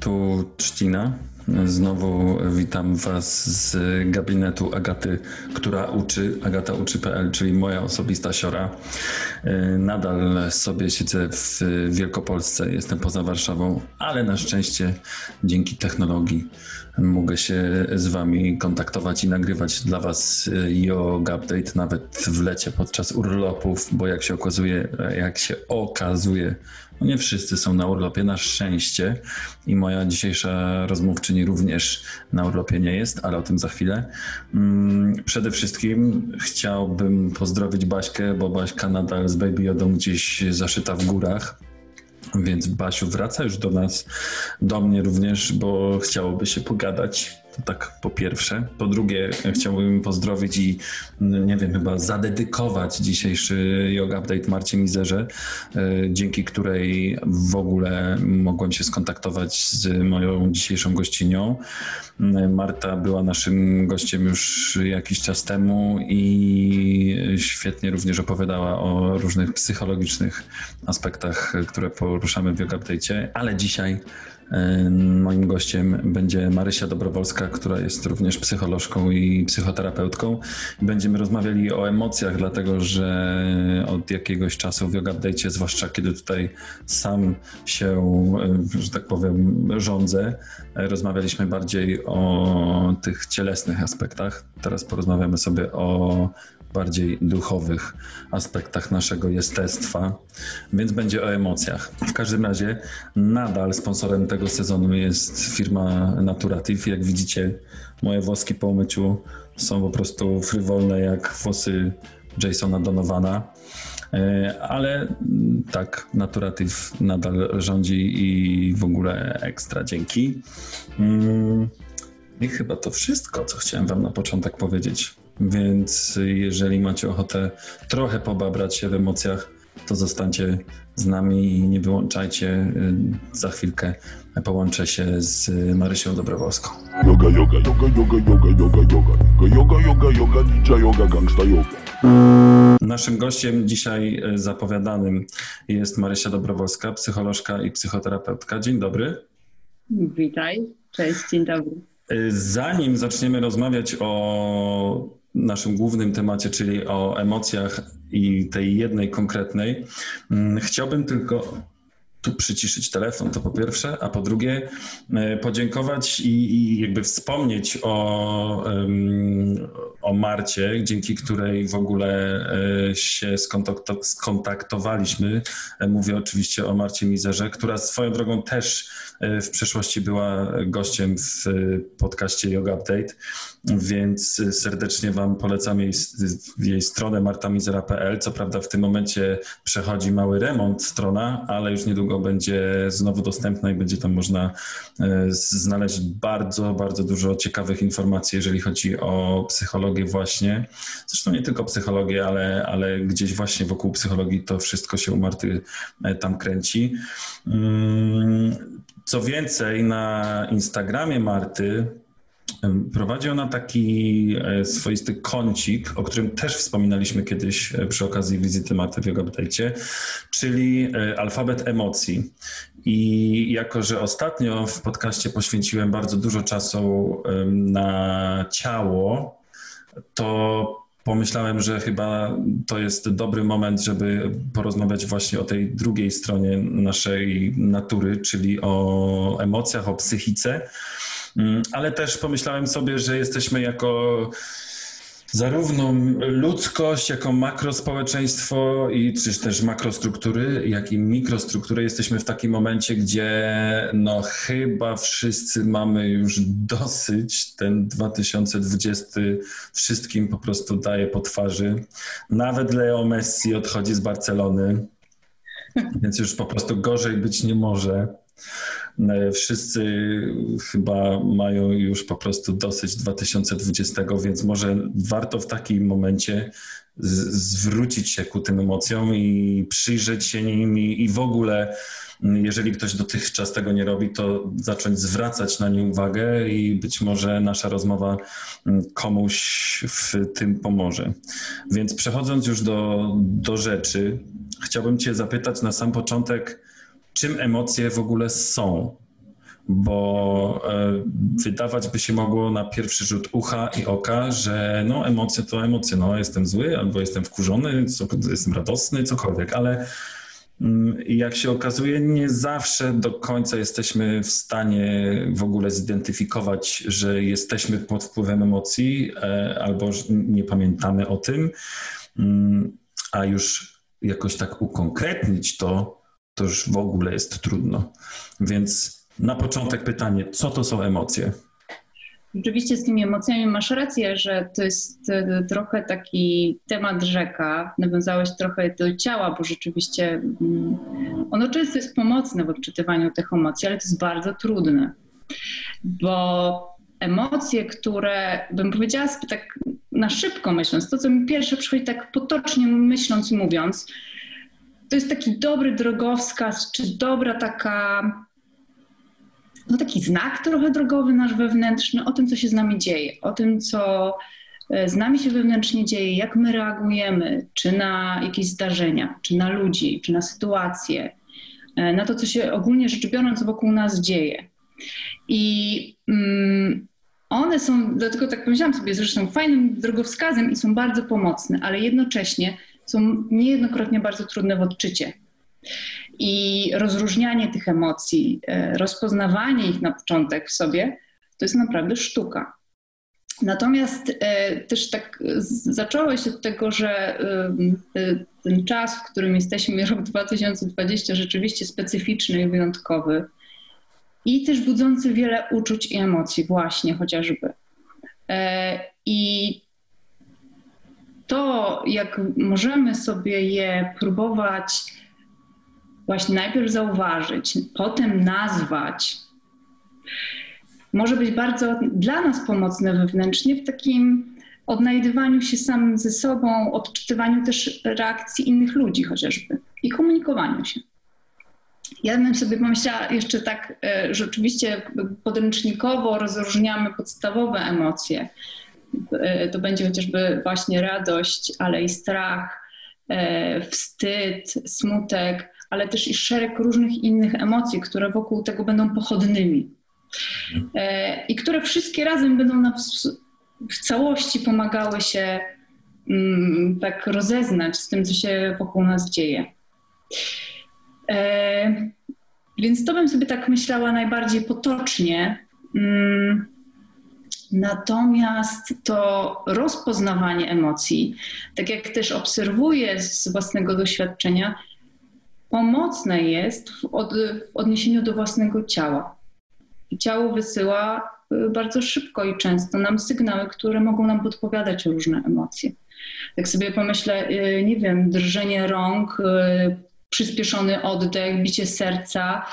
tu Trzcina. Znowu witam Was z gabinetu Agaty, która uczy, Agata uczy.pl, czyli moja osobista siora. Nadal sobie siedzę w Wielkopolsce, jestem poza Warszawą, ale na szczęście dzięki technologii mogę się z Wami kontaktować i nagrywać dla Was yoga update nawet w lecie podczas urlopów, bo jak się okazuje, jak się okazuje, no nie wszyscy są na urlopie, na szczęście. I moja dzisiejsza rozmówczyni również na urlopie nie jest, ale o tym za chwilę. Przede wszystkim chciałbym pozdrowić Baśkę, bo Baśka nadal z Baby Jodą gdzieś zaszyta w górach. Więc Basiu wraca już do nas, do mnie również, bo chciałoby się pogadać. To tak po pierwsze. Po drugie, chciałbym pozdrowić i nie wiem, chyba zadedykować dzisiejszy Yoga Update Marcie Mizerze, dzięki której w ogóle mogłem się skontaktować z moją dzisiejszą gościnią. Marta była naszym gościem już jakiś czas temu i świetnie również opowiadała o różnych psychologicznych aspektach, które poruszamy w Yoga Update, ale dzisiaj Moim gościem będzie Marysia Dobrowolska, która jest również psycholożką i psychoterapeutką. Będziemy rozmawiali o emocjach, dlatego że od jakiegoś czasu w Yoga Update, zwłaszcza kiedy tutaj sam się, że tak powiem, rządzę, rozmawialiśmy bardziej o tych cielesnych aspektach. Teraz porozmawiamy sobie o bardziej duchowych aspektach naszego jestestwa, więc będzie o emocjach. W każdym razie nadal sponsorem tego sezonu jest firma Naturative. Jak widzicie, moje włoski po umyciu są po prostu frywolne jak włosy Jasona Donowana. Ale tak, Naturative nadal rządzi i w ogóle ekstra dzięki. I chyba to wszystko, co chciałem Wam na początek powiedzieć. Więc jeżeli macie ochotę trochę pobabrać się w emocjach, to zostańcie z nami i nie wyłączajcie. Za chwilkę połączę się z Marysią Dobrowolską. Yoga, yoga, yoga, yoga, yoga, yoga, yoga, yoga, yoga, yoga, ninja yoga, gangsta yoga. Naszym gościem dzisiaj zapowiadanym jest Marysia Dobrowolska, psycholożka i psychoterapeutka. Dzień dobry. Witaj, cześć, dzień dobry. Zanim zaczniemy rozmawiać o naszym głównym temacie, czyli o emocjach i tej jednej konkretnej, chciałbym tylko tu przyciszyć telefon, to po pierwsze, a po drugie podziękować i, i jakby wspomnieć o, o Marcie, dzięki której w ogóle się skontaktowaliśmy. Mówię oczywiście o Marcie Mizerze, która swoją drogą też w przeszłości była gościem w podcaście Yoga Update, więc serdecznie Wam polecam jej, jej stronę martamizera.pl. Co prawda w tym momencie przechodzi mały remont strona, ale już niedługo będzie znowu dostępna i będzie tam można znaleźć bardzo, bardzo dużo ciekawych informacji, jeżeli chodzi o psychologię właśnie. Zresztą nie tylko psychologię, ale, ale gdzieś właśnie wokół psychologii to wszystko się u Marty tam kręci. Co więcej, na Instagramie Marty prowadzi ona taki swoisty kącik, o którym też wspominaliśmy kiedyś przy okazji wizyty Marty w Update, czyli alfabet emocji. I jako, że ostatnio w podcaście poświęciłem bardzo dużo czasu na ciało, to pomyślałem, że chyba to jest dobry moment, żeby porozmawiać właśnie o tej drugiej stronie naszej natury, czyli o emocjach, o psychice. Ale też pomyślałem sobie, że jesteśmy jako zarówno ludzkość, jako makrospołeczeństwo i czy też makrostruktury, jak i mikrostruktury jesteśmy w takim momencie, gdzie no chyba wszyscy mamy już dosyć. Ten 2020 wszystkim po prostu daje po twarzy. Nawet Leo Messi odchodzi z Barcelony, więc już po prostu gorzej być nie może. E, wszyscy chyba mają już po prostu dosyć 2020, więc może warto w takim momencie zwrócić się ku tym emocjom i przyjrzeć się nim i, i w ogóle, jeżeli ktoś dotychczas tego nie robi, to zacząć zwracać na nie uwagę i być może nasza rozmowa komuś w tym pomoże. Więc przechodząc już do, do rzeczy, chciałbym Cię zapytać na sam początek, czym emocje w ogóle są? bo e, wydawać by się mogło na pierwszy rzut ucha i oka, że no emocje to emocje, no jestem zły albo jestem wkurzony, jestem radosny, cokolwiek, ale mm, jak się okazuje, nie zawsze do końca jesteśmy w stanie w ogóle zidentyfikować, że jesteśmy pod wpływem emocji e, albo nie pamiętamy o tym, mm, a już jakoś tak ukonkretnić to, to już w ogóle jest trudno. Więc na początek pytanie, co to są emocje? Rzeczywiście z tymi emocjami masz rację, że to jest e, trochę taki temat rzeka. Nawiązałeś trochę do ciała, bo rzeczywiście mm, ono często jest pomocne w odczytywaniu tych emocji, ale to jest bardzo trudne, bo emocje, które bym powiedziała tak na szybko myśląc, to co mi pierwsze przychodzi tak potocznie myśląc i mówiąc, to jest taki dobry drogowskaz, czy dobra taka no taki znak trochę drogowy nasz wewnętrzny o tym, co się z nami dzieje, o tym, co e, z nami się wewnętrznie dzieje, jak my reagujemy, czy na jakieś zdarzenia, czy na ludzi, czy na sytuacje, e, na to, co się ogólnie rzecz biorąc wokół nas dzieje. I mm, one są, dlatego tak pomyślałam sobie, że są fajnym drogowskazem i są bardzo pomocne, ale jednocześnie są niejednokrotnie bardzo trudne w odczycie. I rozróżnianie tych emocji, e, rozpoznawanie ich na początek w sobie, to jest naprawdę sztuka. Natomiast e, też tak zaczęło się od tego, że e, ten czas, w którym jesteśmy, rok 2020, rzeczywiście specyficzny i wyjątkowy i też budzący wiele uczuć i emocji, właśnie chociażby. I to, jak możemy sobie je próbować właśnie najpierw zauważyć, potem nazwać, może być bardzo dla nas pomocne wewnętrznie w takim odnajdywaniu się samym ze sobą, odczytywaniu też reakcji innych ludzi chociażby i komunikowaniu się. Ja bym sobie pomyślała jeszcze tak, że oczywiście podręcznikowo rozróżniamy podstawowe emocje. E, to będzie chociażby właśnie radość, ale i strach, e, wstyd, smutek, ale też i szereg różnych innych emocji, które wokół tego będą pochodnymi. E, I które wszystkie razem będą nam w, całości pomagały się mm, tak rozeznać z tym, co się wokół nas dzieje. Więc to bym sobie tak myślała najbardziej potocznie. Natomiast to rozpoznawanie emocji, tak jak też obserwuję z własnego doświadczenia, pomocne jest w, od, w odniesieniu do własnego ciała. Ciało wysyła y, bardzo szybko i często nam sygnały, które mogą nam podpowiadać różne emocje. Jak sobie pomyślę, y, nie wiem, drżenie rąk, y, przyspieszony oddech, bicie serca,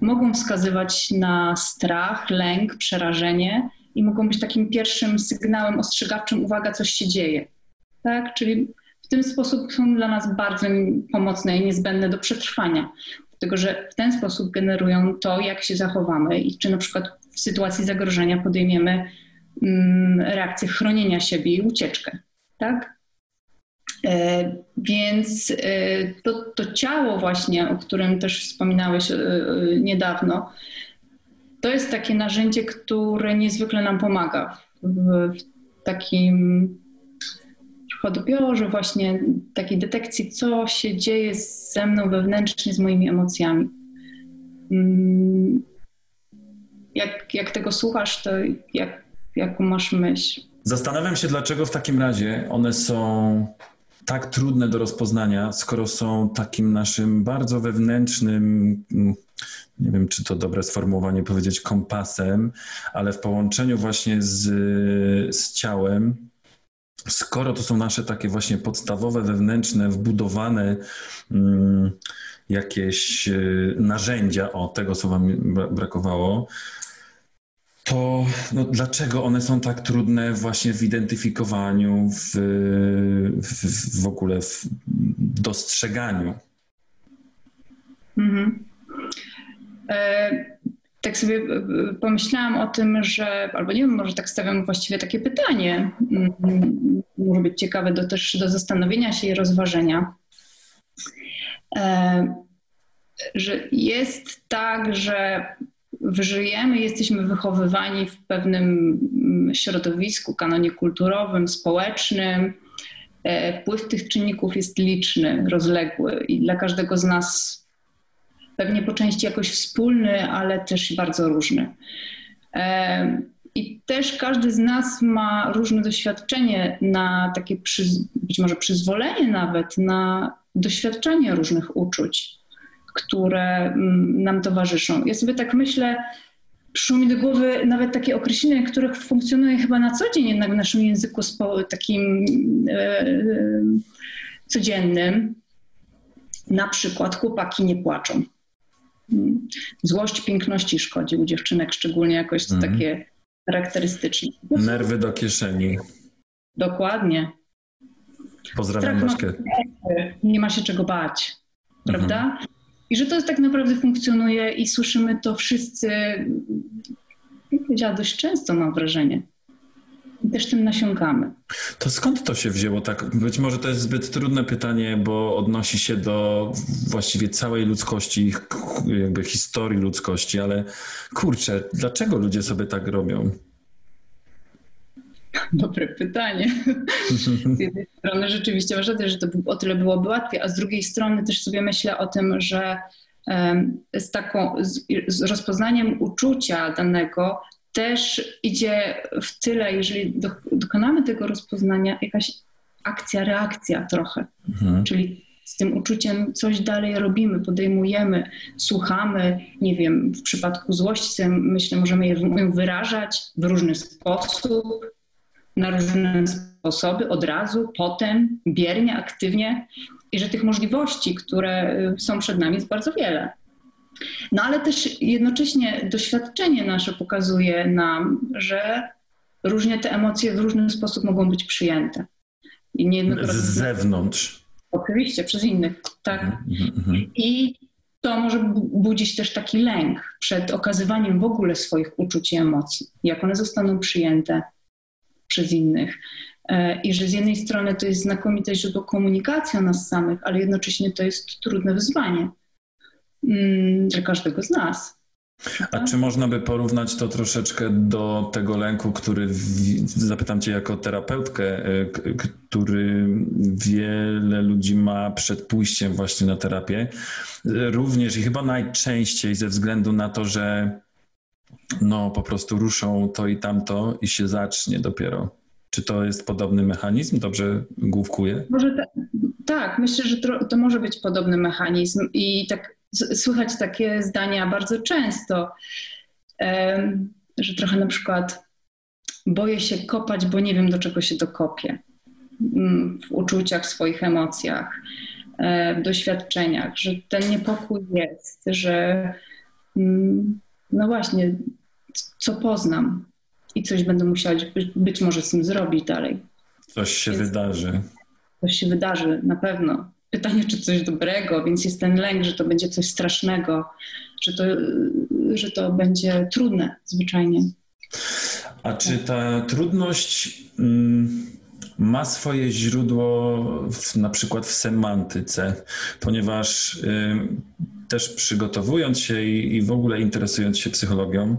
mogą wskazywać na strach, lęk, przerażenie i mogą być takim pierwszym sygnałem ostrzegawczym, uwaga, coś się dzieje. Tak? Czyli w ten sposób są dla nas bardzo pomocne i niezbędne do przetrwania. Dlatego, że w ten sposób generują to, jak się zachowamy i czy na przykład w sytuacji zagrożenia podejmiemy mm, reakcję chronienia siebie i ucieczkę. Tak? E, więc e, to, to, ciało właśnie, o którym też wspominałeś e, niedawno, to jest takie narzędzie, które niezwykle nam pomaga w, w takim odbiorze, właśnie takiej detekcji, co się dzieje ze mną wewnętrznie, z moimi emocjami. Mm, jak, jak tego słuchasz, to jak, jaką masz myśl? Zastanawiam się, dlaczego w takim razie one są tak trudne do rozpoznania, skoro są takim naszym bardzo wewnętrznym, mm, nie wiem czy to dobre sformułowanie powiedzieć, kompasem, ale w połączeniu właśnie z, z ciałem skoro to są nasze takie właśnie podstawowe, wewnętrzne, wbudowane mm, jakieś y, narzędzia, o tego słowa mi brakowało, to no, dlaczego one są tak trudne właśnie w identyfikowaniu, w, w, w ogóle w dostrzeganiu? Mhm. E, tak sobie e, pomyślałam o tym, że, albo nie wiem, może tak stawiam właściwie takie pytanie, mm, może być ciekawe do, też do zastanowienia się i rozważenia, e, że jest tak, że żyjemy, jesteśmy wychowywani w pewnym mm, środowisku, kanonie kulturowym, społecznym. Wpływ tych czynników jest liczny, rozległy i dla każdego z nas pewnie po części jakoś wspólny, ale też bardzo różny. I też każdy z nas ma różne doświadczenie na takie, być może przyzwolenie nawet na doświadczenie różnych uczuć które mm, nam towarzyszą. Ja sobie tak myślę, przyszło mi do głowy nawet takie określenie, które funkcjonuje chyba na co dzień jednak w naszym języku takim e, e, codziennym. Na przykład chłopaki nie płaczą. Mm. Złość piękności szkodzi u dziewczynek, szczególnie jakoś mm. takie charakterystyczne. Nerwy do kieszeni. Dokładnie. Pozdrawiam Baszkę. Nie ma się czego bać, prawda? Mhm. I że to tak naprawdę funkcjonuje i słyszymy to wszyscy, jak powiedziała, dość często mam wrażenie. I też tym nasiąkamy. To skąd to się wzięło tak? Być może to jest zbyt trudne pytanie, bo odnosi się do właściwie całej ludzkości, jakby historii ludzkości, ale kurczę, dlaczego ludzie sobie tak robią? Dobre pytanie. Z jednej strony rzeczywiście uważam, że to o tyle byłoby łatwiej, a z drugiej strony też sobie myślę o tym, że z, taką, z rozpoznaniem uczucia danego też idzie w tyle, jeżeli dokonamy tego rozpoznania, jakaś akcja, reakcja trochę. Mhm. Czyli z tym uczuciem coś dalej robimy, podejmujemy, słuchamy, nie wiem, w przypadku złości, myślę, możemy je wyrażać w różny sposób, na różne sposoby, od razu, potem, biernie, aktywnie i że tych możliwości, które y, są przed nami, jest bardzo wiele. No ale też jednocześnie doświadczenie nasze pokazuje nam, że różnie te emocje w różny sposób mogą być przyjęte. I niejednokrotnie... Z zewnątrz. Oczywiście, przez innych, tak. Mm -hmm. I to może budzić też taki lęk przed okazywaniem w ogóle swoich uczuć i emocji, jak one zostaną przyjęte, przez innych. E, I że z jednej strony to jest znakomite źródło komunikacji o nas samych, ale jednocześnie to jest trudne wyzwanie dla każdego z nas. A czy można by porównać to troszeczkę do tego lęku, który zapytam Cię jako terapeutkę, e, który wiele ludzi ma przed pójściem właśnie na terapię? Również i chyba najczęściej ze względu na to, że no po prostu ruszą to i tamto i się zacznie dopiero. Czy to jest podobny mechanizm? Dobrze główkuję? Może ta, tak, myślę, że to, to może być podobny mechanizm i tak słychać takie zdania bardzo często, że trochę na przykład boję się kopać, bo nie wiem, do czego się dokopię mm, w uczuciach, w swoich emocjach, w doświadczeniach, że ten niepokój jest, że mm, no właśnie, co poznam i coś będę musiała być, być może z tym zrobić dalej. Coś się więc wydarzy. Coś się wydarzy, na pewno. Pytanie, czy coś dobrego, więc jest ten lęk, że to będzie coś strasznego, że to, że to będzie trudne zwyczajnie. A czy ta trudność mm, ma swoje źródło w, na przykład w semantyce, ponieważ też przygotowując się i, i w ogóle interesując się psychologią,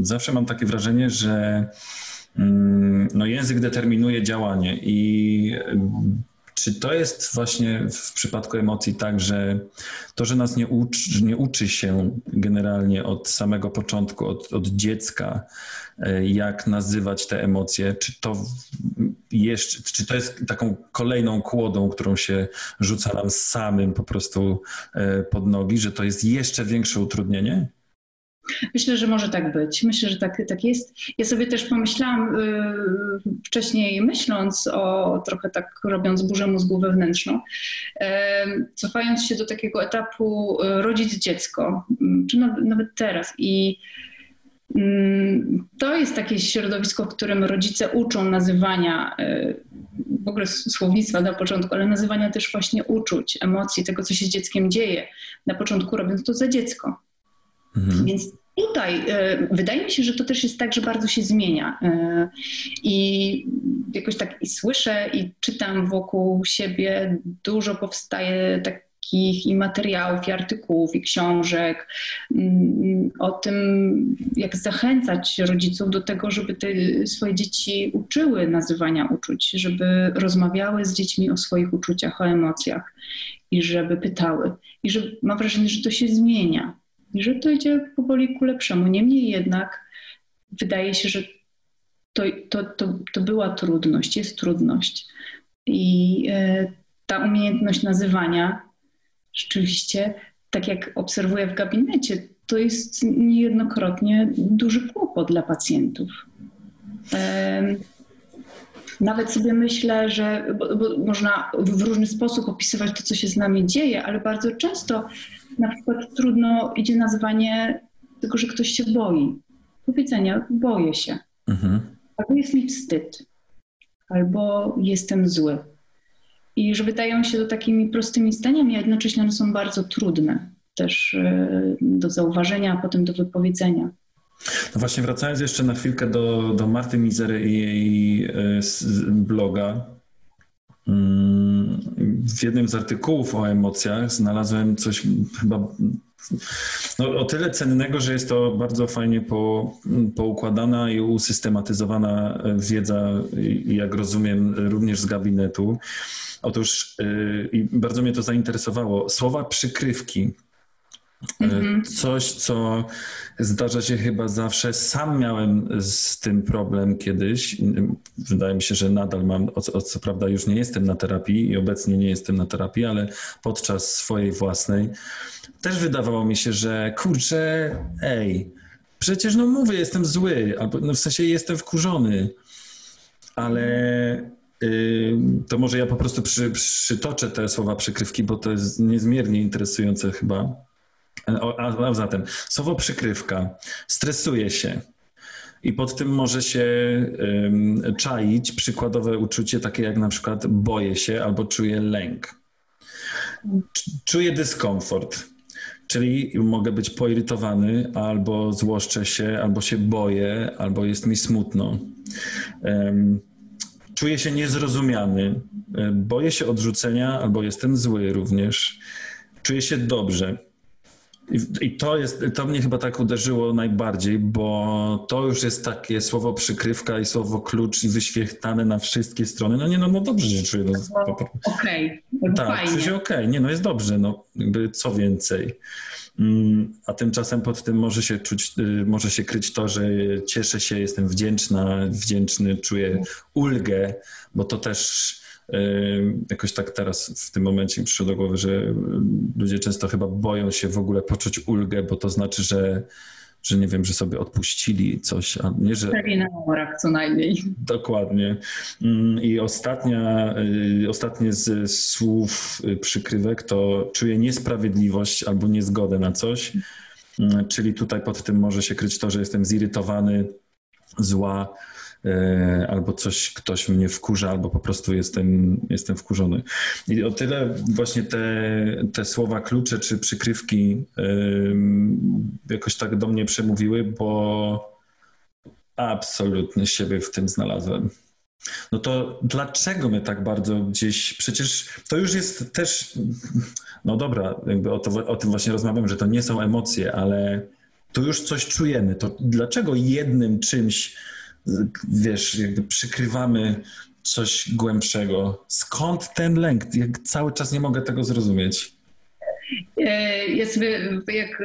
zawsze mam takie wrażenie, że mm, no, język determinuje działanie i czy to jest właśnie w przypadku emocji tak, że to, że nas nie uczy, nie uczy się generalnie od samego początku, od, od dziecka, e, jak nazywać te emocje, czy to jeszcze, czy to jest taką kolejną kłodą, którą się rzuca nam samym po prostu e, pod nogi, że to jest jeszcze większe utrudnienie? Myślę, że może tak być. Myślę, że tak, tak jest. Ja sobie też pomyślałam y, wcześniej, myśląc o trochę tak robiąc burzę mózgu wewnętrzną, y, cofając się do takiego etapu y, rodzic-dziecko, y, czy nawet, nawet teraz. I mm, to jest takie środowisko, w którym rodzice uczą nazywania, y, w ogóle słownictwa na początku, ale nazywania też właśnie uczuć, emocji, tego, co się z dzieckiem dzieje. Na początku robiąc to za dziecko. Mhm. Więc tutaj e, wydaje mi się, że to też jest tak, że bardzo się zmienia. E, I jakoś tak i słyszę i czytam wokół siebie, dużo powstaje takich i materiałów, i artykułów, i książek mm, o tym, jak zachęcać rodziców do tego, żeby te swoje dzieci uczyły nazywania uczuć, żeby rozmawiały z dziećmi o swoich uczuciach, o emocjach i żeby pytały. I że mam wrażenie, że to się zmienia i że to idzie powoli ku lepszemu. Niemniej jednak wydaje się, że to, to, to, to była trudność, jest trudność. I e, ta umiejętność nazywania rzeczywiście, tak jak obserwuję w gabinecie, to jest niejednokrotnie duży kłopot dla pacjentów. Nawet sobie myślę, że bo, bo można w różny sposób opisywać to, co się z nami dzieje, ale bardzo często na przykład trudno idzie nazwanie tego, że ktoś się boi. Powiedzenia, boję się. Mhm. Albo jest mi wstyd, albo jestem zły. I że wydają się to takimi prostymi zdaniami, a jednocześnie one są bardzo trudne też e, do zauważenia, a potem do wypowiedzenia. No właśnie, wracając jeszcze na chwilkę do, do Marty Mizery i jej e, bloga. Mm, w jednym z artykułów o emocjach znalazłem coś chyba no, o tyle cennego, że jest to bardzo fajnie po, poukładana i usystematyzowana wiedza, jak rozumiem, również z gabinetu. Otóż yy, bardzo mnie to zainteresowało. Słowa przykrywki Mhm. Coś, co zdarza się chyba zawsze. Sam miałem z tym problem kiedyś. Wydaje mi się, że nadal mam, o, co prawda już nie jestem na terapii i obecnie nie jestem na terapii, ale podczas swojej własnej też wydawało mi się, że kurczę, ej, przecież no mówię, jestem zły, albo no w sensie jestem wkurzony, ale to może ja po prostu przy, przytoczę te słowa przykrywki, bo to jest niezmiernie interesujące chyba. A, a zatem słowo przykrywka stresuje się. I pod tym może się um, czaić przykładowe uczucie takie jak na przykład boję się albo czuję lęk. Czuję dyskomfort, czyli mogę być poirytowany, albo złoszczę się, albo się boję, albo jest mi smutno. Um, czuję się niezrozumiany, boję się odrzucenia, albo jestem zły również. Czuję się dobrze. I, to jest, to mnie chyba tak uderzyło najbardziej, bo to już jest takie słowo przykrywka i słowo klucz i wyświechtane na wszystkie strony. No nie, no, no dobrze się czuję. No, okej, okay. tak, fajnie. czuję się okej, okay. nie, no jest dobrze, no jakby co więcej. Mm, a tymczasem pod tym może się czuć, y, może się kryć to, że cieszę się, jestem wdzięczna, wdzięczny, czuję ulgę, bo to też Jakoś tak teraz w tym momencie mi przyszło do głowy, że ludzie często chyba boją się w ogóle poczuć ulgę, bo to znaczy, że, że nie wiem, że sobie odpuścili coś, a nie, że... na orach co najmniej. Dokładnie. Mm, I ostatnia, y, ostatnie z słów y, przykrywek to czuję niesprawiedliwość albo niezgodę na coś, mm, czyli tutaj pod tym może się kryć to, że jestem zirytowany, zła, albo coś, ktoś mnie wkurza, albo po prostu jestem, jestem wkurzony. I o tyle właśnie te, te słowa klucze czy przykrywki jakoś tak do mnie przemówiły, bo absolutnie siebie w tym znalazłem. No to dlaczego my tak bardzo gdzieś, przecież to już jest też, no dobra, jakby o, to, o tym właśnie rozmawiam, że to nie są emocje, ale tu już coś czujemy. To dlaczego jednym czymś wiesz, jakby przykrywamy coś głębszego. Skąd ten lęk? Jak cały czas nie mogę tego zrozumieć. E, ja sobie, jak e,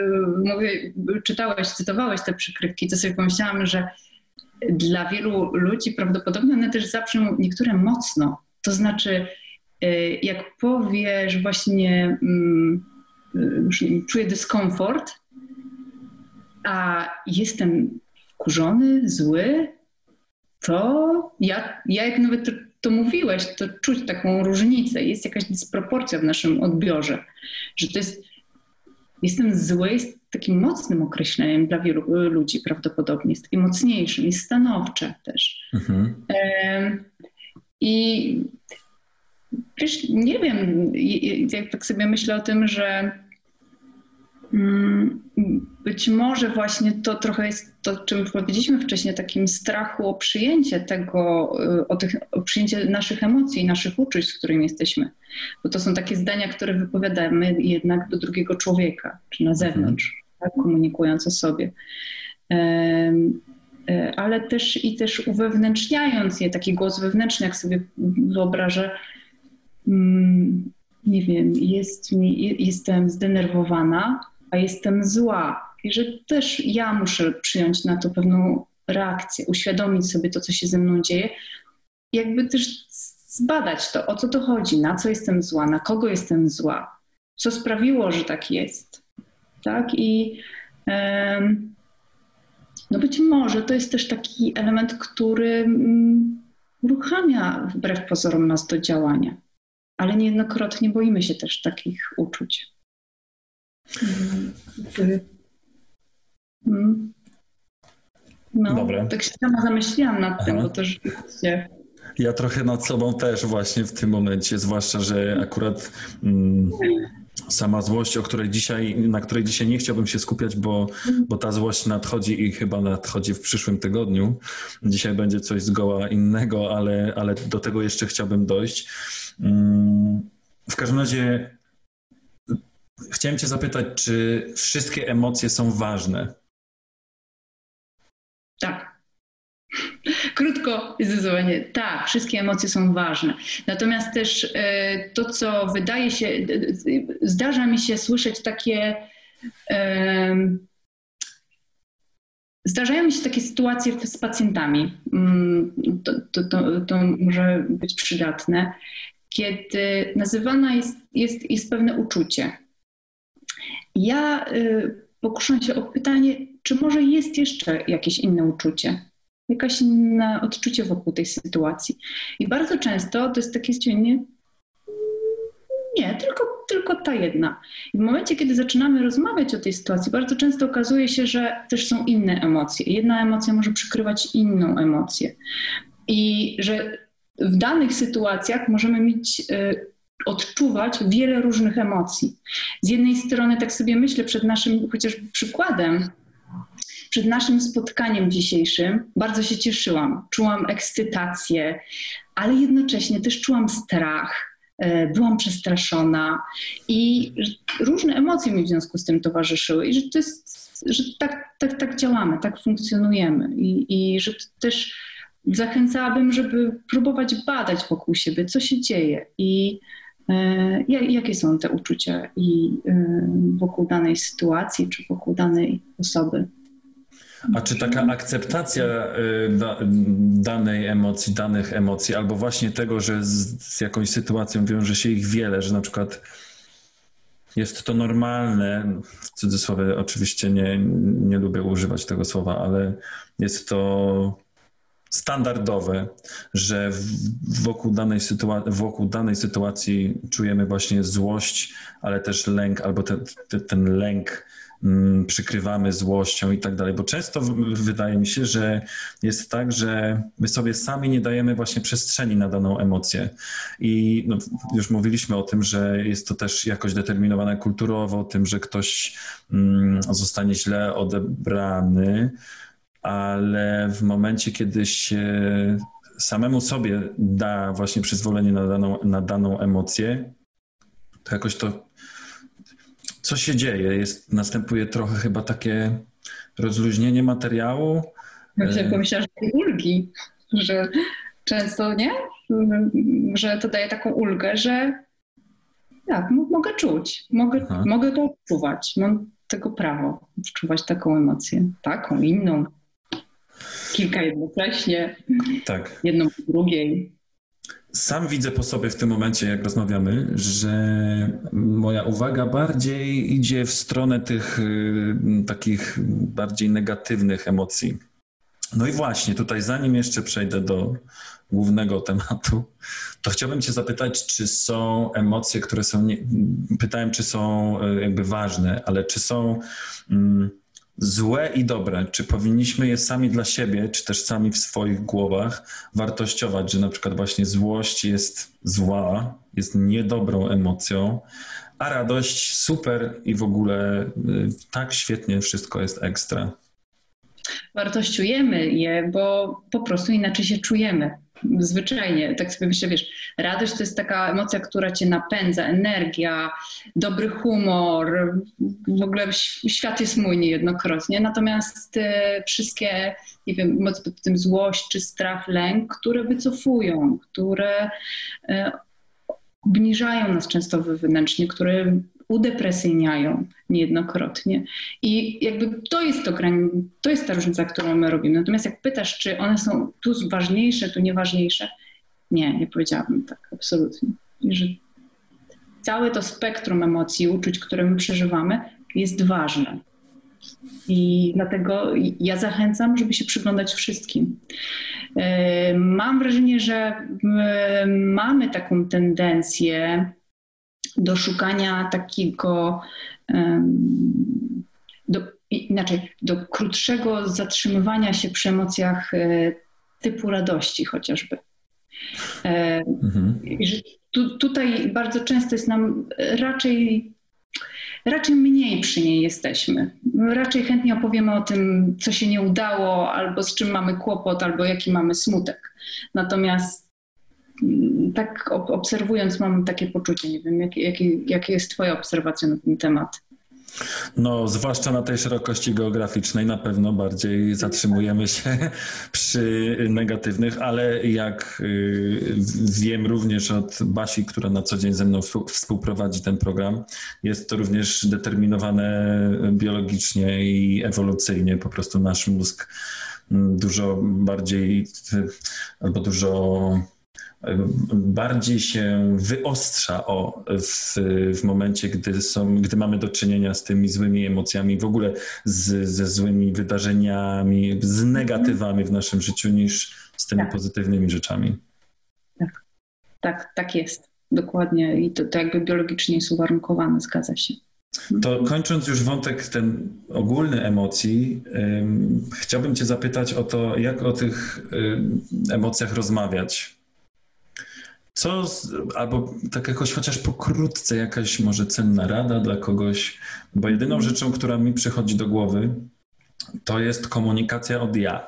mówię, czytałeś, cytowałeś te przykrywki, to sobie pomyślałam, że dla wielu ludzi prawdopodobnie one też zabrzmią niektóre mocno. To znaczy, e, jak powiesz właśnie, mm, czuję dyskomfort, a jestem wkurzony, zły, to ja, ja jak nawet to, to mówiłeś, to czuć taką różnicę. Jest jakaś dysproporcja w naszym odbiorze, że to jest, jestem zły, jest takim mocnym określeniem dla wielu ludzi prawdopodobnie, jest takim mocniejszym, jest stanowcze też. Mhm. I wiesz, nie wiem, jak tak sobie myślę o tym, że być może właśnie to trochę jest to, czym powiedzieliśmy wcześniej, takim strachu o przyjęcie tego, y, o, tych, o przyjęcie naszych emocji, naszych uczuć, z którymi jesteśmy. Bo to są takie zdania, które wypowiadamy jednak do drugiego człowieka, czy na zewnątrz, tak, komunikując o sobie. E, ale też i też uwewnętrzniając je, taki głos wewnętrzny, jak sobie wyobrażę, mm, nie wiem, jest mi, jestem zdenerwowana, a jestem zła i że też ja muszę przyjąć na to pewną reakcję, uświadomić sobie to, co się ze mną dzieje, jakby też zbadać to, o co to chodzi, na co jestem zła, na kogo jestem zła, co sprawiło, że tak jest. Tak? I no być może to jest też taki element, który mm, uruchamia wbrew pozorom nas do działania, ale niejednokrotnie boimy się też takich uczuć. Mm. No, Dobre. tak się sama zamyśliłam nad Aha. tym, bo to rzeczywiście... Ja trochę nad sobą też właśnie w tym momencie, zwłaszcza, że akurat mm, sama złość, o której dzisiaj, na której dzisiaj nie chciałbym się skupiać, bo, bo ta złość nadchodzi i chyba nadchodzi w przyszłym tygodniu. Dzisiaj będzie coś zgoła innego, ale, ale do tego jeszcze chciałbym dojść. Mm, w każdym razie Chciałem Cię zapytać, czy wszystkie emocje są ważne? Tak. Krótko i zdecydowanie tak, wszystkie emocje są ważne. Natomiast też e, to, co wydaje się, zdarza mi się słyszeć takie. Zdarzają mi się takie sytuacje z pacjentami. Mm, to, to, to, to może być przydatne, kiedy nazywana jest, jest, jest pewne uczucie. Ja y, pokuszę się o pytanie, czy może jest jeszcze jakieś inne uczucie, jakaś inne odczucie wokół tej sytuacji. I bardzo często to jest takie zdziwienie, nie, tylko, tylko ta jedna. I w momencie, kiedy zaczynamy rozmawiać o tej sytuacji, bardzo często okazuje się, że też są inne emocje. Jedna emocja może przykrywać inną emocję. I że w danych sytuacjach możemy mieć y, odczuwać wiele różnych emocji. Z jednej strony, tak sobie myślę, przed naszym chociaż przykładem, przed naszym spotkaniem dzisiejszym bardzo się cieszyłam. Czułam ekscytację, ale jednocześnie też czułam strach. E, byłam przestraszona i różne emocje mi w związku z tym towarzyszyły, i że to jest, że tak, tak, tak działamy, tak funkcjonujemy, i, i że też zachęcałabym, żeby próbować badać wokół siebie, co się dzieje. I jakie są te uczucia i e, wokół danej sytuacji czy wokół danej osoby. A czy taka akceptacja e, danej emocji, danych emocji, albo właśnie tego, że z, z jakąś sytuacją wiąże się ich wiele, że na przykład jest to normalne, w cudzysłowie oczywiście nie, nie lubię używać tego słowa, ale jest to standardowe, że wokół danej, wokół danej sytuacji czujemy właśnie złość, ale też lęk, albo te, te, ten lęk mm, przykrywamy złością i tak dalej. Bo często wydaje mi się, że jest tak, że my sobie sami nie dajemy właśnie przestrzeni na daną emocję. I no, już mówiliśmy o tym, że jest to też jakoś determinowane kulturowo, tym, że ktoś mm, zostanie źle odebrany ale w momencie, kiedy się samemu sobie da właśnie przyzwolenie na daną, na daną emocję, to jakoś to, co się dzieje, jest, następuje trochę chyba takie rozluźnienie materiału. Ja pomyślałam, że ulgi, że często, nie? Że to daje taką ulgę, że tak, mogę czuć, mogę, mogę to odczuwać, mam tego prawo odczuwać taką emocję, taką, inną kilka jednocześnie. Tak. Jedną po drugiej. sam widzę po sobie w tym momencie, jak rozmawiamy, że moja uwaga bardziej idzie w stronę tych y, takich bardziej negatywnych emocji. No i właśnie, tutaj zanim jeszcze przejdę do głównego tematu, to chciałbym Cię zapytać, czy są emocje, które są. Nie... Pytałem, czy są y, jakby ważne, ale czy są. Mm, złe i dobre, czy powinniśmy je sami dla siebie, czy też sami w swoich głowach wartościować, że na przykład właśnie złość jest zła, jest niedobrą emocją, a radość super i w ogóle y, tak świetnie wszystko jest ekstra. Wartościujemy je, bo po prostu inaczej się czujemy zwyczajnie, tak sobie myślę, wiesz, radość to jest taka emocja, która cię napędza, energia, dobry humor, w ogóle świat jest mój niejednokrotnie, natomiast te wszystkie, nie wiem, pod tym złość czy strach, lęk, które wycofują, które e, obniżają nas często wewnętrznie, które udepresyjniają niejednokrotnie. I jakby to jest to, to jest ta różnica, którą my robimy. Natomiast jak pytasz, czy one są tu ważniejsze, tu nieważniejsze, nie, nie powiedziałabym tak, absolutnie. Że całe to spektrum emocji, uczuć, które my przeżywamy, jest ważne. I dlatego ja zachęcam, żeby się przyglądać wszystkim. E, mam wrażenie, że mamy taką tendencję do szukania takiego, do, inaczej, do krótszego zatrzymywania się przy emocjach e, typu radości chociażby. E, mhm. Tu, tutaj bardzo często jest nam raczej, raczej mniej przy niej jesteśmy. Raczej chętnie opowiemy o tym, co się nie udało, albo z czym mamy kłopot, albo jaki mamy smutek. Natomiast tak obserwując mam takie poczucie, nie wiem, jakie, jakie, jakie jest twoja obserwacja na ten temat? No, zwłaszcza na tej szerokości geograficznej na pewno bardziej zatrzymujemy się przy negatywnych, ale jak y, wiem również od Basi, która na co dzień ze mną współprowadzi ten program, jest to również determinowane biologicznie i ewolucyjnie. Po prostu nasz mózg mm, dużo bardziej albo dużo bardziej się wyostrza o, w, w momencie, gdy, są, gdy mamy do czynienia z tymi złymi emocjami, w ogóle z, ze złymi wydarzeniami, z negatywami w naszym życiu, niż z tymi tak. pozytywnymi rzeczami. Tak, tak, tak jest. Dokładnie. I to, to jakby biologicznie jest uwarunkowane, zgadza się. To kończąc już wątek ten ogólny emocji, chciałbym Cię zapytać o to, jak o tych emocjach rozmawiać co, albo tak jakoś chociaż pokrótce jakaś może cenna rada dla kogoś, bo jedyną mhm. rzeczą, która mi przychodzi do głowy, to jest komunikacja od ja,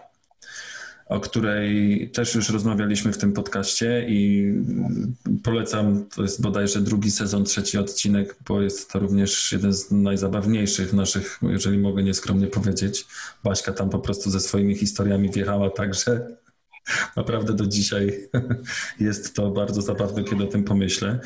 o której też już rozmawialiśmy w tym podcaście i polecam, to jest bodajże drugi sezon, trzeci odcinek, bo jest to również jeden z najzabawniejszych naszych, jeżeli mogę nieskromnie powiedzieć. Baśka tam po prostu ze swoimi historiami wjechała także Naprawdę do dzisiaj jest to bardzo zabawne, kiedy o tym pomyślę.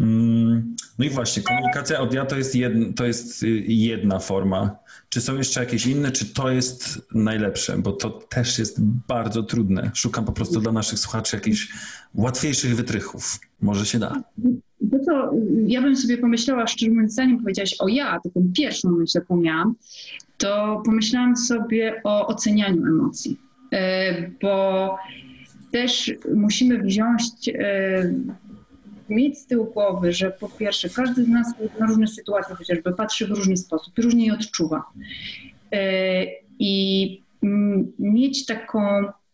Mm, no i właśnie, komunikacja od ja to jest, jedna, to jest jedna forma. Czy są jeszcze jakieś inne, czy to jest najlepsze? Bo to też jest bardzo trudne. Szukam po prostu dla naszych słuchaczy jakichś łatwiejszych wytrychów. Może się da. To co, ja bym sobie pomyślała, szczerze mówiąc, zanim powiedziałaś o ja, ten pierwszą myśl, jaką miałam, to pomyślałam sobie o ocenianiu emocji bo też musimy wziąć, e, mieć z tyłu głowy, że po pierwsze każdy z nas na różne sytuacje chociażby patrzy w różny sposób różnie je odczuwa. E, I mieć taką,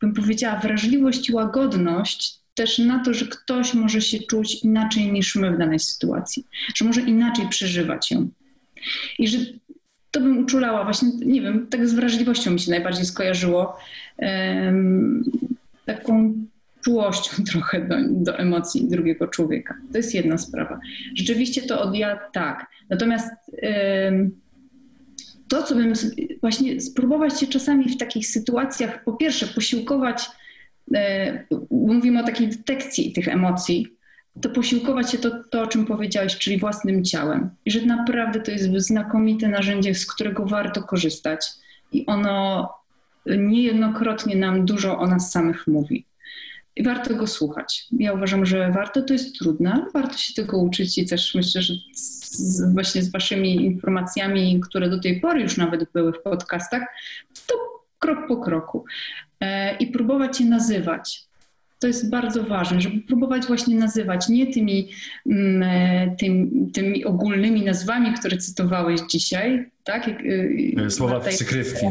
bym powiedziała, wrażliwość i łagodność też na to, że ktoś może się czuć inaczej niż my w danej sytuacji, że może inaczej przeżywać ją. I że to bym uczulała właśnie, nie wiem, tak z wrażliwością mi się najbardziej skojarzyło, um, taką czułością trochę do, do, emocji drugiego człowieka. To jest jedna sprawa. Rzeczywiście to od ja tak. Natomiast um, to, co bym właśnie spróbować się czasami w takich sytuacjach, po pierwsze posiłkować, e, mówimy o takiej detekcji tych emocji, to posiłkować się to, to, o czym powiedziałeś, czyli własnym ciałem. I że naprawdę to jest znakomite narzędzie, z którego warto korzystać. I ono niejednokrotnie nam dużo o nas samych mówi. i warto go słuchać. Ja uważam, że warto, to jest trudne, ale warto się tego uczyć i też myślę, że z, właśnie z waszymi informacjami, które do tej pory już nawet były w podcastach, to krok po kroku. E, I próbować je nazywać. To jest bardzo ważne, żeby próbować właśnie nazywać nie tymi, mm, e, tymi, tymi ogólnymi nazwami, które cytowałeś dzisiaj, tak? E, słowa przykrywki.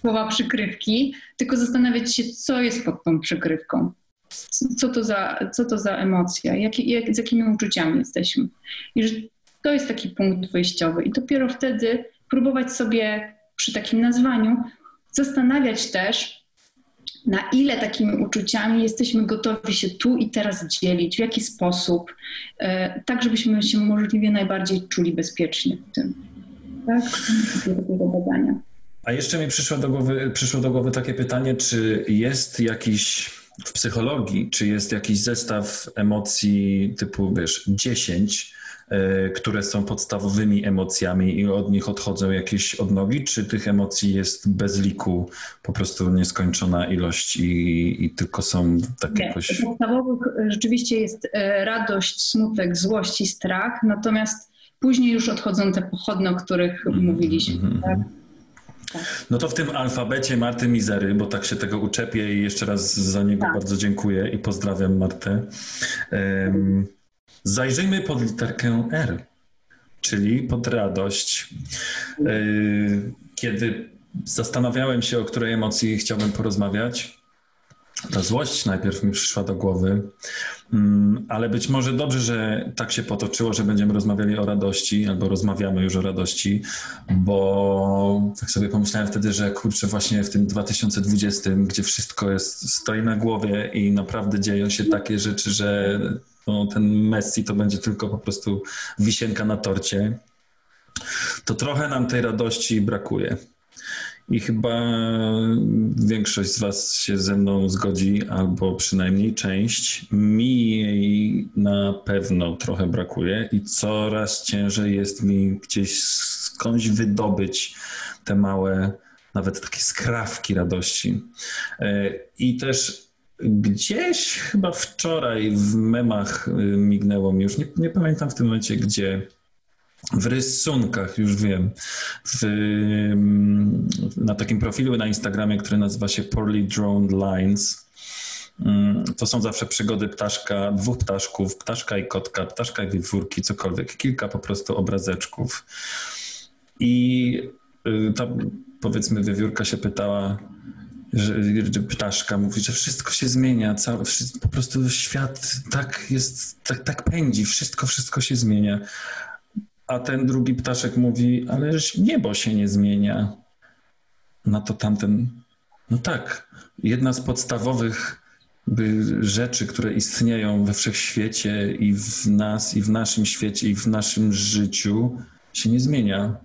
Słowa przykrywki, tylko zastanawiać się, co jest pod tą przykrywką. Co to za, co to za emocja, jak, jak, z jakimi uczuciami jesteśmy. I że to jest taki punkt wyjściowy. I dopiero wtedy próbować sobie przy takim nazwaniu zastanawiać też, na ile takimi uczuciami jesteśmy gotowi się tu i teraz dzielić, w jaki sposób, e, tak żebyśmy się możliwie najbardziej czuli bezpiecznie w tym. Tak? Takiego badania. A jeszcze mi przyszło do, głowy, przyszło do głowy takie pytanie, czy jest jakiś w psychologii, czy jest jakiś zestaw emocji typu, wiesz, 10, E, które są podstawowymi emocjami i od nich odchodzą jakieś odnogi, czy tych emocji jest bez liku po prostu nieskończona ilość i, i tylko są takie Nie, jakoś... Podstawowych rzeczywiście jest e, radość, smutek, złość i strach, natomiast później już odchodzą te pochodne, o których mm, mówiliśmy. Mm, tak? Tak. No to w tym alfabecie Marty Mizery, bo tak się tego uczepię i jeszcze raz za niego tak. bardzo dziękuję i pozdrawiam Martę. Um, Zajrzyjmy pod literkę R, czyli pod radość. E, kiedy zastanawiałem się, o której emocji chciałbym porozmawiać, ta złość najpierw mi przyszła do głowy, mm, ale być może dobrze, że tak się potoczyło, że będziemy rozmawiali o radości, albo rozmawiamy już o radości, bo tak sobie pomyślałem wtedy, że kurczę, właśnie w tym 2020, gdzie wszystko jest, stoi na głowie i naprawdę dzieją się takie rzeczy, że ten Messi to będzie tylko po prostu wisienka na torcie, to trochę nam tej radości brakuje. I chyba większość z Was się ze mną zgodzi, albo przynajmniej część. Mi jej na pewno trochę brakuje i coraz ciężej jest mi gdzieś skądś wydobyć te małe, nawet takie skrawki radości. E, I też Gdzieś chyba wczoraj w memach y, mignęło mi, już nie, nie pamiętam w tym momencie gdzie, w rysunkach, już wiem, w, mm, na takim profilu na Instagramie, który nazywa się Poorly Drawn Lines. Mm, to są zawsze przygody ptaszka, dwóch ptaszków, ptaszka i kotka, ptaszka i wiewiórki, cokolwiek, kilka po prostu obrazeczków. I y, ta, powiedzmy, wiewiórka się pytała, że, że ptaszka mówi, że wszystko się zmienia, cały, wszystko, po prostu świat tak jest, tak, tak pędzi, wszystko, wszystko się zmienia. A ten drugi ptaszek mówi, ale niebo się nie zmienia. Na to tamten, no tak, jedna z podstawowych rzeczy, które istnieją we wszechświecie i w nas, i w naszym świecie, i w naszym życiu się nie zmienia.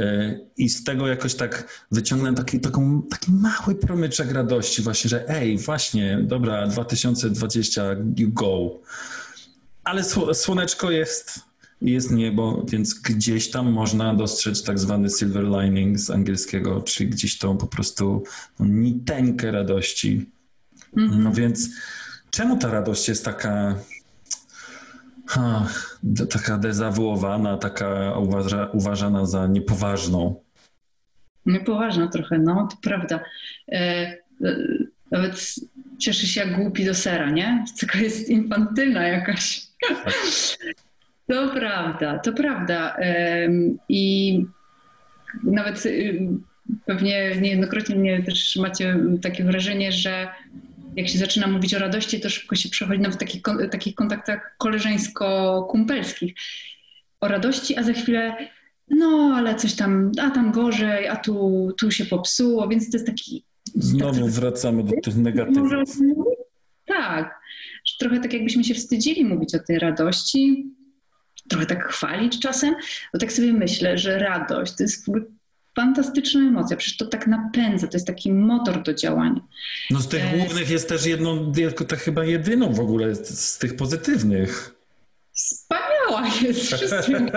E, I z tego jakoś tak wyciągnę taki, taką, taki mały promyczek radości właśnie, że ej, właśnie, dobra, 2020, you go. Ale słoneczko jest, jest niebo, więc gdzieś tam można dostrzec tak zwany silver lining z angielskiego, czyli gdzieś tą po prostu niteńkę radości. Mm -hmm. No więc czemu ta radość jest taka Ha, taka dezawuowana, taka uważa, uważana za niepoważną. Niepoważna trochę, no, to prawda. E, e, nawet cieszy się jak głupi do sera, nie? Tylko jest infantylna jakaś. Tak. To prawda, to prawda. I nawet y, pewnie niejednokrotnie mnie też macie takie wrażenie, że jak się zaczyna mówić o radości, to szybko się przechodzi nawet w takich, takich kontaktach koleżeńsko-kumpelskich. O radości, a za chwilę no, ale coś tam, a tam gorzej, a tu, tu się popsuło, więc to jest taki... Znowu tak, wracamy do tych negatywów. tak, że trochę tak jakbyśmy się wstydzili mówić o tej radości, trochę tak chwalić czasem, bo tak sobie myślę, że radość to jest w ogóle fantastyczna emocja, przecież to tak napędza, to jest taki motor do działania. No z tych e... głównych jest też jedną, to chyba jedyną w ogóle z, tych pozytywnych. Wspaniała jest wszystkim.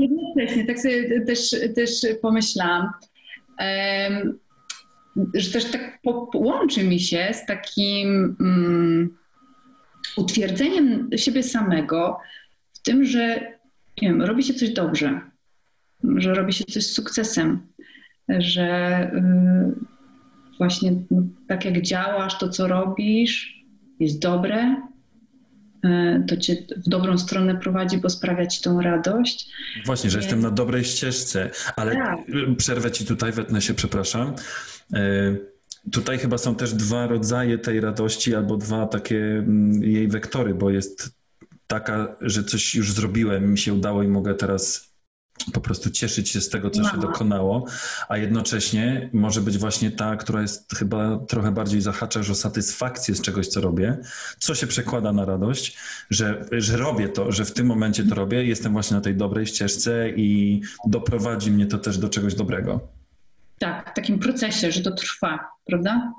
Jednocześnie, tak sobie też, też pomyślałam. Że też tak łączy mi się z takim um, utwierdzeniem siebie samego w tym, że nie wiem, robi się coś dobrze, że robi się coś z sukcesem, że y, właśnie tak jak działasz, to co robisz jest dobre, y, to cię w dobrą stronę prowadzi, bo sprawia ci tą radość. Właśnie, że jestem na dobrej ścieżce, ale tak. przerwę ci tutaj, wetnę się, przepraszam. Y, tutaj chyba są też dwa rodzaje tej radości, albo dwa takie mm, jej wektory, bo jest taka, że coś już zrobiłem, mi się udało i mogę teraz po prostu cieszyć się z tego, co się dokonało, a jednocześnie może być właśnie ta, która jest chyba trochę bardziej zahacza o satysfakcję z czegoś, co robię, co się przekłada na radość, że, że robię to, że w tym momencie to robię, jestem właśnie na tej dobrej ścieżce i doprowadzi mnie to też do czegoś dobrego. Tak, w takim procesie, że to trwa, prawda?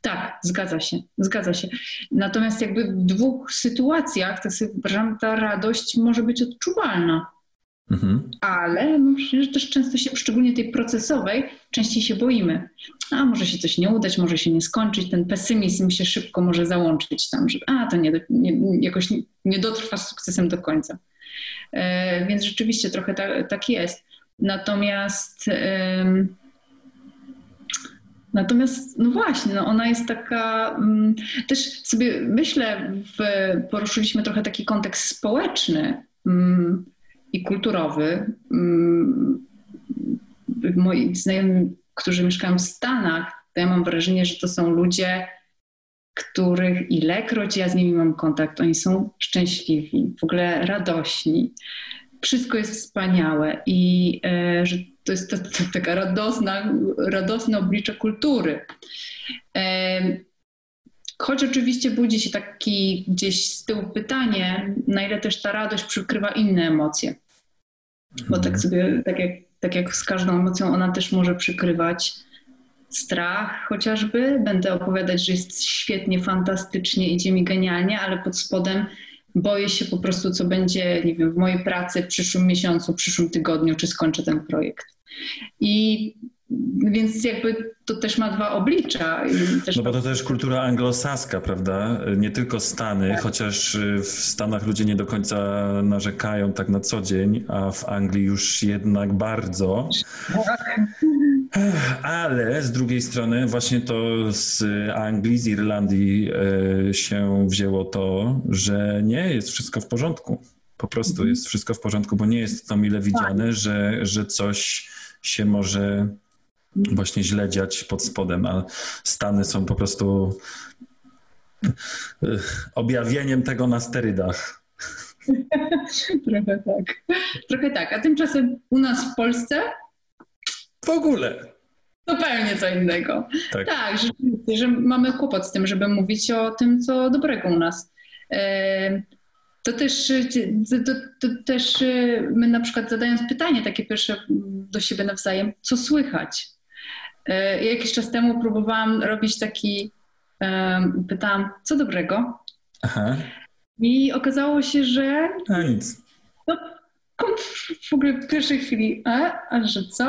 Tak, zgadza się, zgadza się. Natomiast jakby w dwóch sytuacjach, wyobrażam, ta radość może być odczuwalna. Mhm. Ale myślę, że też często się, szczególnie tej procesowej, częściej się boimy. A może się coś nie udać, może się nie skończyć. Ten pesymizm się szybko może załączyć tam, że a to nie, nie, jakoś nie, dotrwa z sukcesem do końca. E, więc rzeczywiście trochę ta, tak jest. Natomiast. E, Natomiast, no właśnie, no ona jest taka, mm, też sobie myślę, w, poruszyliśmy trochę taki kontekst społeczny mm, i kulturowy. Mm, moi znajomi, którzy mieszkają w Stanach, to ja mam wrażenie, że to są ludzie, których ilekroć ja z nimi mam kontakt, oni są szczęśliwi, w ogóle radośni. Wszystko jest wspaniałe i e, że to jest taka radosna, radosne oblicze kultury. Choć oczywiście budzi się taki gdzieś z tyłu pytanie, na ile też ta radość przykrywa inne emocje. Bo tak mhm. sobie, tak jak, tak jak z każdą emocją, ona też może przykrywać strach chociażby. Będę opowiadać, że jest świetnie, fantastycznie, idzie mi genialnie, ale pod spodem boję się po prostu, co będzie, nie wiem, w mojej pracy w przyszłym miesiącu, w przyszłym tygodniu, czy skończę ten projekt. I więc jakby to też ma dwa oblicza. no bo to też kultura anglosaska, prawda? Nie tylko Stany, tak. chociaż w Stanach ludzie nie do końca narzekają tak na co dzień, a w Anglii już jednak bardzo. Tak. Ale z drugiej strony właśnie to z Anglii, z Irlandii e, się wzięło to, że nie jest wszystko w porządku. Po prostu mhm. jest wszystko w porządku, bo nie jest to mile widziane, tak. że, że coś się może właśnie źle dziać pod spodem, a Stany są po prostu e, objawieniem tego na sterydach. Trochę tak. Trochę tak. A tymczasem u nas w Polsce w ogóle. Zupełnie co innego. Tak, tak rzeczywiście, że mamy kłopot z tym, żeby mówić o tym, co dobrego u nas. To też, to, to też my na przykład zadając pytanie takie pierwsze do siebie nawzajem, co słychać? Ja jakiś czas temu próbowałam robić taki, pytałam, co dobrego? Aha. I okazało się, że... A nic. No, w ogóle w pierwszej chwili, a, a że co?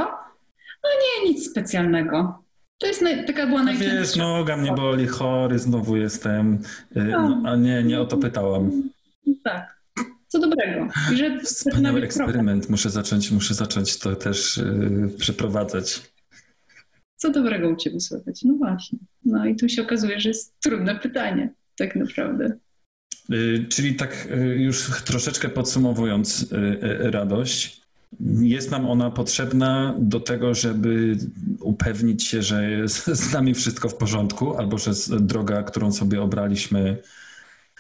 No nie, nic specjalnego. To jest naj, taka była najczęstsza. Wiesz, noga mnie boli, chory znowu jestem. Y, no, a nie, nie o to pytałam. Tak. Co dobrego. I że Wspaniały eksperyment. Muszę zacząć, muszę zacząć to też yy, przeprowadzać. Co dobrego u Ciebie słychać? No właśnie. No i tu się okazuje, że jest trudne pytanie, tak naprawdę. Yy, czyli tak yy, już troszeczkę podsumowując y, y, radość, jest nam ona potrzebna do tego, żeby upewnić się, że jest z nami wszystko w porządku, albo że droga, którą sobie obraliśmy,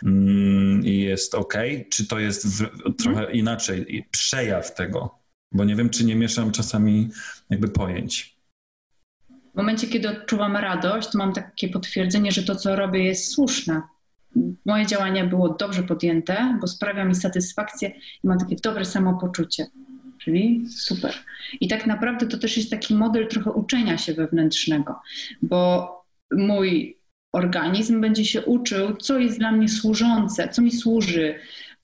mm, jest ok, czy to jest w, trochę mhm. inaczej, przejaw tego, bo nie wiem, czy nie mieszam czasami jakby pojęć. W momencie, kiedy odczuwam radość, to mam takie potwierdzenie, że to, co robię, jest słuszne. Moje działanie było dobrze podjęte, bo sprawia mi satysfakcję i mam takie dobre samopoczucie czyli super. I tak naprawdę to też jest taki model trochę uczenia się wewnętrznego, bo mój organizm będzie się uczył, co jest dla mnie służące, co mi służy,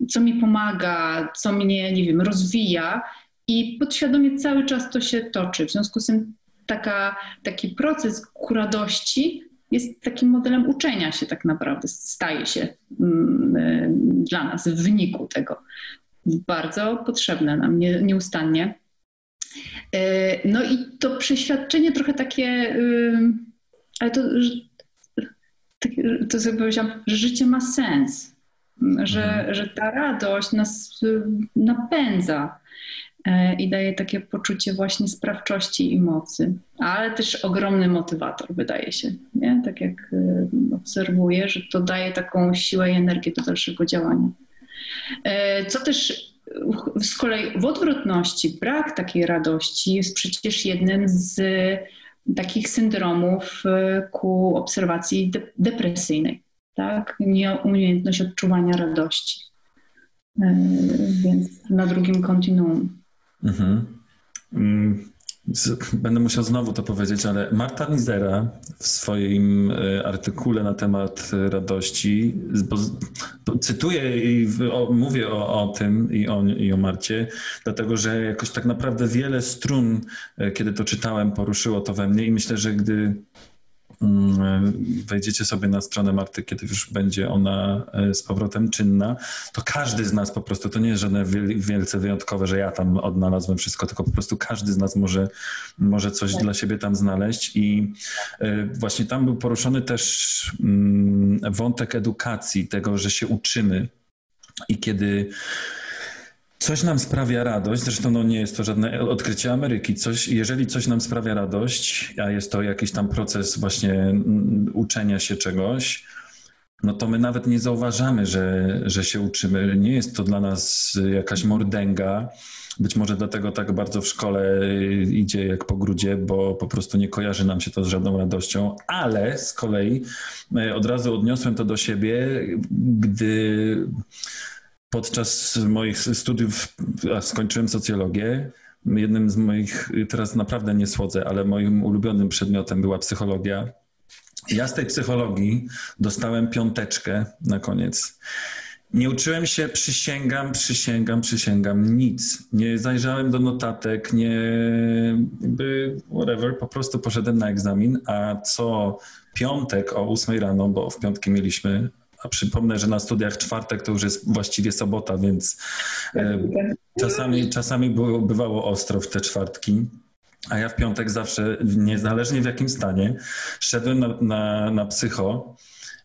co mi pomaga, co mnie, nie wiem, rozwija i podświadomie cały czas to się toczy. W związku z tym taka, taki proces ku radości jest takim modelem uczenia się tak naprawdę, staje się mm, y, dla nas w wyniku tego. Bardzo potrzebne nam nie, nieustannie. Y, no i to przeświadczenie trochę takie, y, ale to, to sobie powiedziałam, że życie ma sens, że, mhm. że ta radość nas napędza E, i daje takie poczucie właśnie sprawczości i mocy, ale też ogromny motywator, wydaje się. Nie? Tak jak e, obserwuję, że to daje taką siłę i energię do dalszego działania. E, co też z kolei w odwrotności, brak takiej radości jest przecież jednym z takich syndromów ku obserwacji de depresyjnej. Tak? Nieumiejętność odczuwania radości. Więc na drugim kontinuum. Mhm. Mm, będę musiał znowu to powiedzieć, ale Marta Nizera w swoim e, artykule na temat radości, bo, cytuję i o, mówię o, o tym i o, i o Marcie, dlatego że jakoś tak naprawdę wiele strun, e, kiedy to czytałem, poruszyło to we mnie i myślę, że gdy wejdziecie sobie na stronę Marty, kiedy już będzie ona e, z powrotem czynna, to każdy z nas po prostu, to nie jest żadne wielce wyjątkowe, że ja tam odnalazłem wszystko, tylko po prostu każdy z nas może, może coś tak. dla siebie tam znaleźć i e, właśnie tam był poruszony też mm, wątek edukacji, tego, że się uczymy i kiedy Coś nam sprawia radość, zresztą no nie jest to żadne odkrycie Ameryki. Coś, jeżeli coś nam sprawia radość, a jest to jakiś tam proces właśnie mm, uczenia się czegoś, no to my nawet nie zauważamy, że, że się uczymy. Nie jest to dla nas jakaś mordęga. Być może dlatego tak bardzo w szkole idzie jak po grudzie, bo po prostu nie kojarzy nam się to z żadną radością, ale z kolei e, od razu odniosłem to do siebie, gdy podczas moich studiów, a skończyłem socjologię, jednym z moich, teraz naprawdę nie słodzę, ale moim ulubionym przedmiotem była psychologia. Ja z tej psychologii dostałem piąteczkę na koniec. Nie uczyłem się, przysięgam, przysięgam, przysięgam, nic. Nie zajrzałem do notatek, nie, jakby whatever, po prostu poszedłem na egzamin, a co piątek o 8 rano, bo w piątki mieliśmy a przypomnę, że na studiach czwartek to już jest właściwie sobota, więc e, czasami, czasami było, bywało ostro w te czwartki. A ja w piątek zawsze, niezależnie w jakim stanie, szedłem na, na, na psycho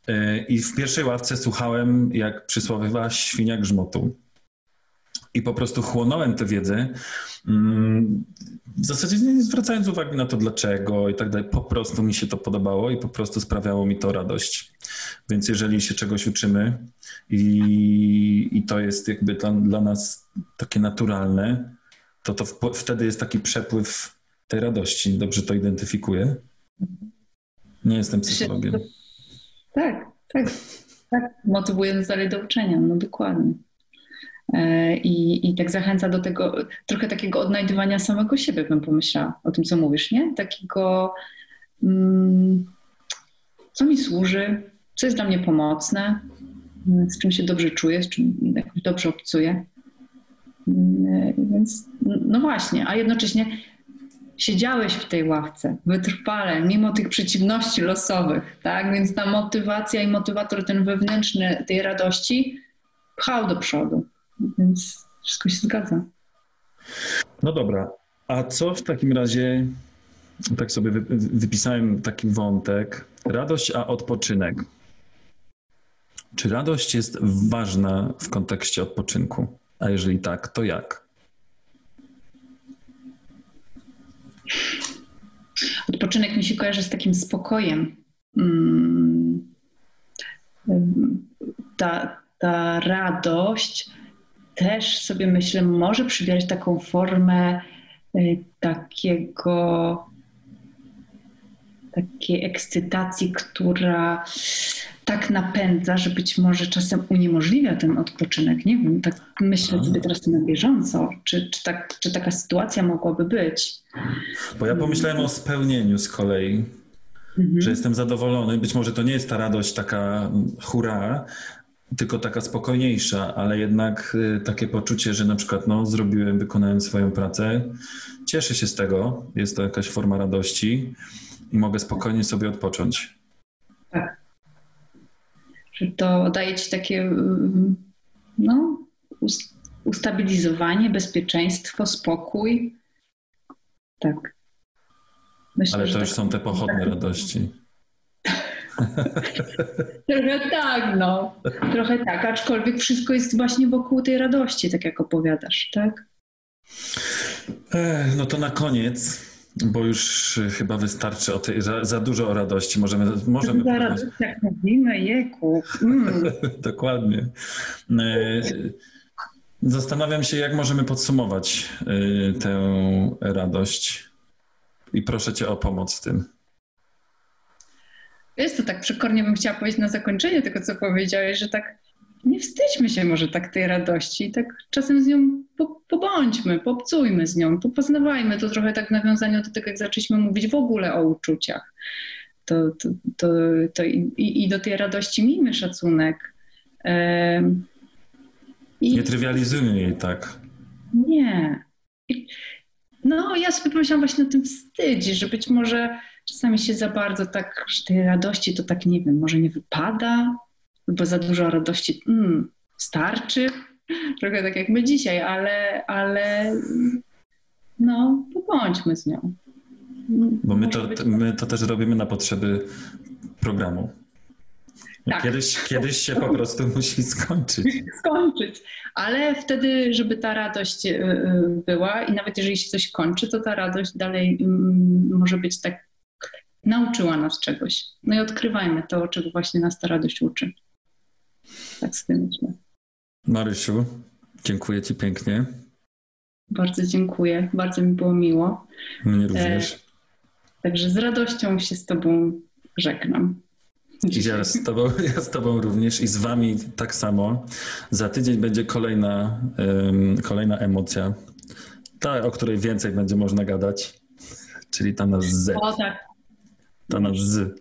e, i w pierwszej ławce słuchałem, jak przysłowiowa świnia grzmotu. I po prostu chłonąłem tę wiedzę, mm, w zasadzie nie zwracając uwagi na to dlaczego i tak dalej. Po prostu mi się to podobało i po prostu sprawiało mi to radość. Więc jeżeli się czegoś uczymy i, i to jest jakby dla, dla nas takie naturalne, to, to w, wtedy jest taki przepływ tej radości. Dobrze to identyfikuję? Nie jestem psychologiem. Tak, tak, tak. Motywując dalej do uczenia, no dokładnie. E, I, I tak zachęca do tego trochę takiego odnajdywania samego siebie, bym pomyślała o tym, co mówisz, nie? Takiego, mm, co mi służy, co jest dla mnie pomocne, z czym się dobrze czuję, z czym jakoś dobrze obcuję. Mm, więc no właśnie, a jednocześnie siedziałeś w tej ławce wytrwale, mimo tych przeciwności losowych, tak? Więc ta motywacja i motywator ten wewnętrzny tej radości pchał do przodu. Więc wszystko się zgadza. No dobra, a co w takim razie, tak sobie wypisałem taki wątek, radość a odpoczynek. Czy radość jest ważna w kontekście odpoczynku? A jeżeli tak, to jak? Odpoczynek mi się kojarzy z takim spokojem. Mm. Ta, ta radość też sobie myślę, może przybierać taką formę y, takiego takiej ekscytacji, która tak napędza, że być może czasem uniemożliwia ten odpoczynek. Nie wiem, tak myślę sobie teraz na bieżąco, czy, czy, tak, czy taka sytuacja mogłaby być. Bo ja pomyślałem o spełnieniu z kolei, mhm. że jestem zadowolony. Być może to nie jest ta radość taka hura, tylko taka spokojniejsza, ale jednak y, takie poczucie, że na przykład no, zrobiłem, wykonałem swoją pracę. Cieszę się z tego, jest to jakaś forma radości i mogę spokojnie sobie odpocząć. Że to daje ci takie mm, no, us- ustabilizowanie, bezpieczeństwo, spokój. Tak. Myślę, Ale to już tak- są te pochodne radości. Trochę tak, no. Trochę tak, aczkolwiek wszystko jest właśnie wokół tej radości, tak jak opowiadasz, tak? No to na koniec, bo już y, chyba wystarczy o tej, za, za dużo o radości. Możemy, możemy Za radość, jak mówimy, jeku. Mm. Dokładnie. E, Zastanawiam się, jak możemy podsumować e, tę radość. I proszę Cię o pomoc w tym. Wiesz co, tak przekornie bym chciała powiedzieć na zakończenie tego, co powiedziałeś, że tak nie wstydźmy się może tak tej radości i tak czasem z nią po, pobądźmy, popcujmy z nią, popoznawajmy. To trochę tak w nawiązaniu do tego, jak zaczęliśmy mówić w ogóle o uczuciach. To, to, to, to i, i- do tej radości miejmy szacunek. Em, I Nie trywializujmy jej tak. nie. I, no, ja sobie pomyślałam właśnie o tym wstydzie, że być może czasami się za bardzo tak, że tej radości to tak nie wiem, może nie wypada, albo za dużo radości mm, starczy. Trochę tak jak my dzisiaj, ale, ale no, pobądźmy z nią. Bo my to, my to też robimy na potrzeby programu. Tak. Kiedyś, kiedyś się po prostu musi skończyć. skończyć. Ale wtedy, żeby ta radość y, y, była i nawet jeżeli się coś kończy, to ta radość dalej mm, może być tak, nauczyła nas czegoś. No i odkrywajmy to, czego właśnie nas ta radość uczy. Tak sobie myślę. Marysiu, dziękuję Ci pięknie. Bardzo dziękuję, bardzo mi było miło. Mnie również. Także z radością się z Tobą żegnam. I ja z, tobą, ja z Tobą również i z Wami tak samo. Za tydzień będzie kolejna, kolejna emocja, ta, o której więcej będzie można gadać, czyli ta na Z. O tak, Ta na Z.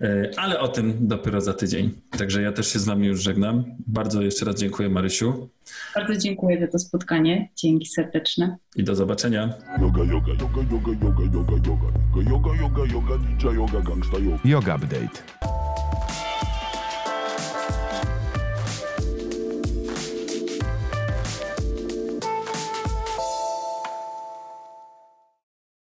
E, Ale o tym dopiero za tydzień. Także ja też się z Wami już żegnam. Bardzo jeszcze raz dziękuję Marysiu bardzo dziękuję za to spotkanie. Dzięki serdeczne. i do zobaczenia. Yoga, yoga, yoga, yoga, yoga, yoga, yoga, yoga, yoga, yoga, yoga, ninja yoga, gangsta yoga. Yoga Update.